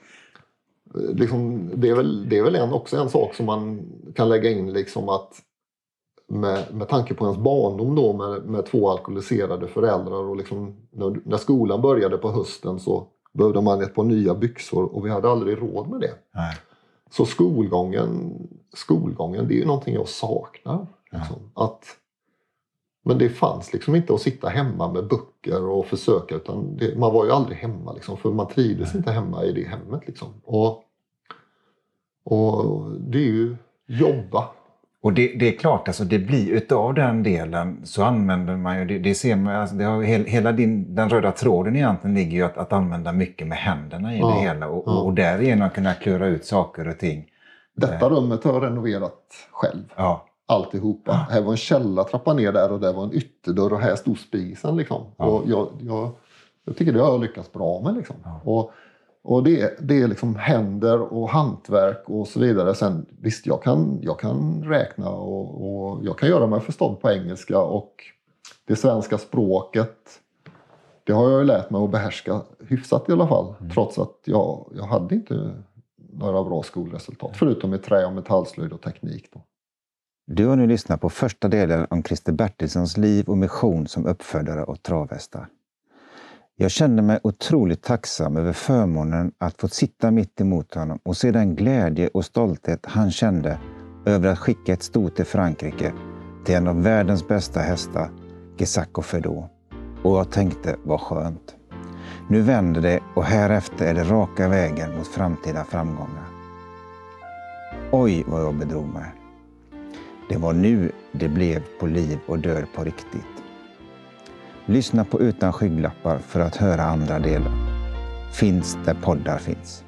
Speaker 2: liksom, det, är väl, det är väl en, också en sak som man kan lägga in liksom att med, med tanke på ens barndom då med, med två alkoholiserade föräldrar och liksom, när, när skolan började på hösten så behövde man ett par nya byxor och vi hade aldrig råd med det.
Speaker 1: Nej.
Speaker 2: Så skolgången, skolgången det är ju någonting jag saknar. Liksom. Att, men det fanns liksom inte att sitta hemma med böcker och försöka utan det, man var ju aldrig hemma liksom, för man trivdes inte hemma i det hemmet. Liksom. Och, och det är ju jobba.
Speaker 1: Och det, det är klart, alltså det blir utav den delen så använder man ju, det, det ser man, alltså det har, hel, hela din, den röda tråden egentligen ligger ju att, att använda mycket med händerna i
Speaker 2: Ja,
Speaker 1: det hela och,
Speaker 2: ja.
Speaker 1: och därigenom kunna klura ut saker och ting.
Speaker 2: Detta rummet har jag renoverat själv.
Speaker 1: Ja,
Speaker 2: alltihopa. Här var en källartrappa ner där och där var en ytterdörr och här stod spisen. Liksom.
Speaker 1: Ja.
Speaker 2: Och jag, jag, jag tycker det har jag lyckats bra med. Liksom.
Speaker 1: Ja.
Speaker 2: Och, och det, det är liksom händer och hantverk och så vidare. Sen visst, jag kan, jag kan räkna och, och jag kan göra mig förstådd på engelska och det svenska språket det har jag ju lärt mig att behärska hyfsat i alla fall. Trots att jag, jag hade inte några bra skolresultat. Förutom i trä och metallslöjd och teknik. Då.
Speaker 1: Du har nu lyssnat på första delen om Christer Bertilssons liv och mission som uppfödare och travhästar. Jag kände mig otroligt tacksam över förmånen att få sitta mitt emot honom och se den glädje och stolthet han kände över att skicka ett sto till Frankrike till en av världens bästa hästar, Gesacco Fedot. Och jag tänkte, vad skönt. Nu vänder det och härefter är det raka vägen mot framtida framgångar. Oj, vad jag bedrog mig. Det var nu det blev på liv och död på riktigt. Lyssna på Utan skygglappar för att höra andra delar. Finns där poddar finns.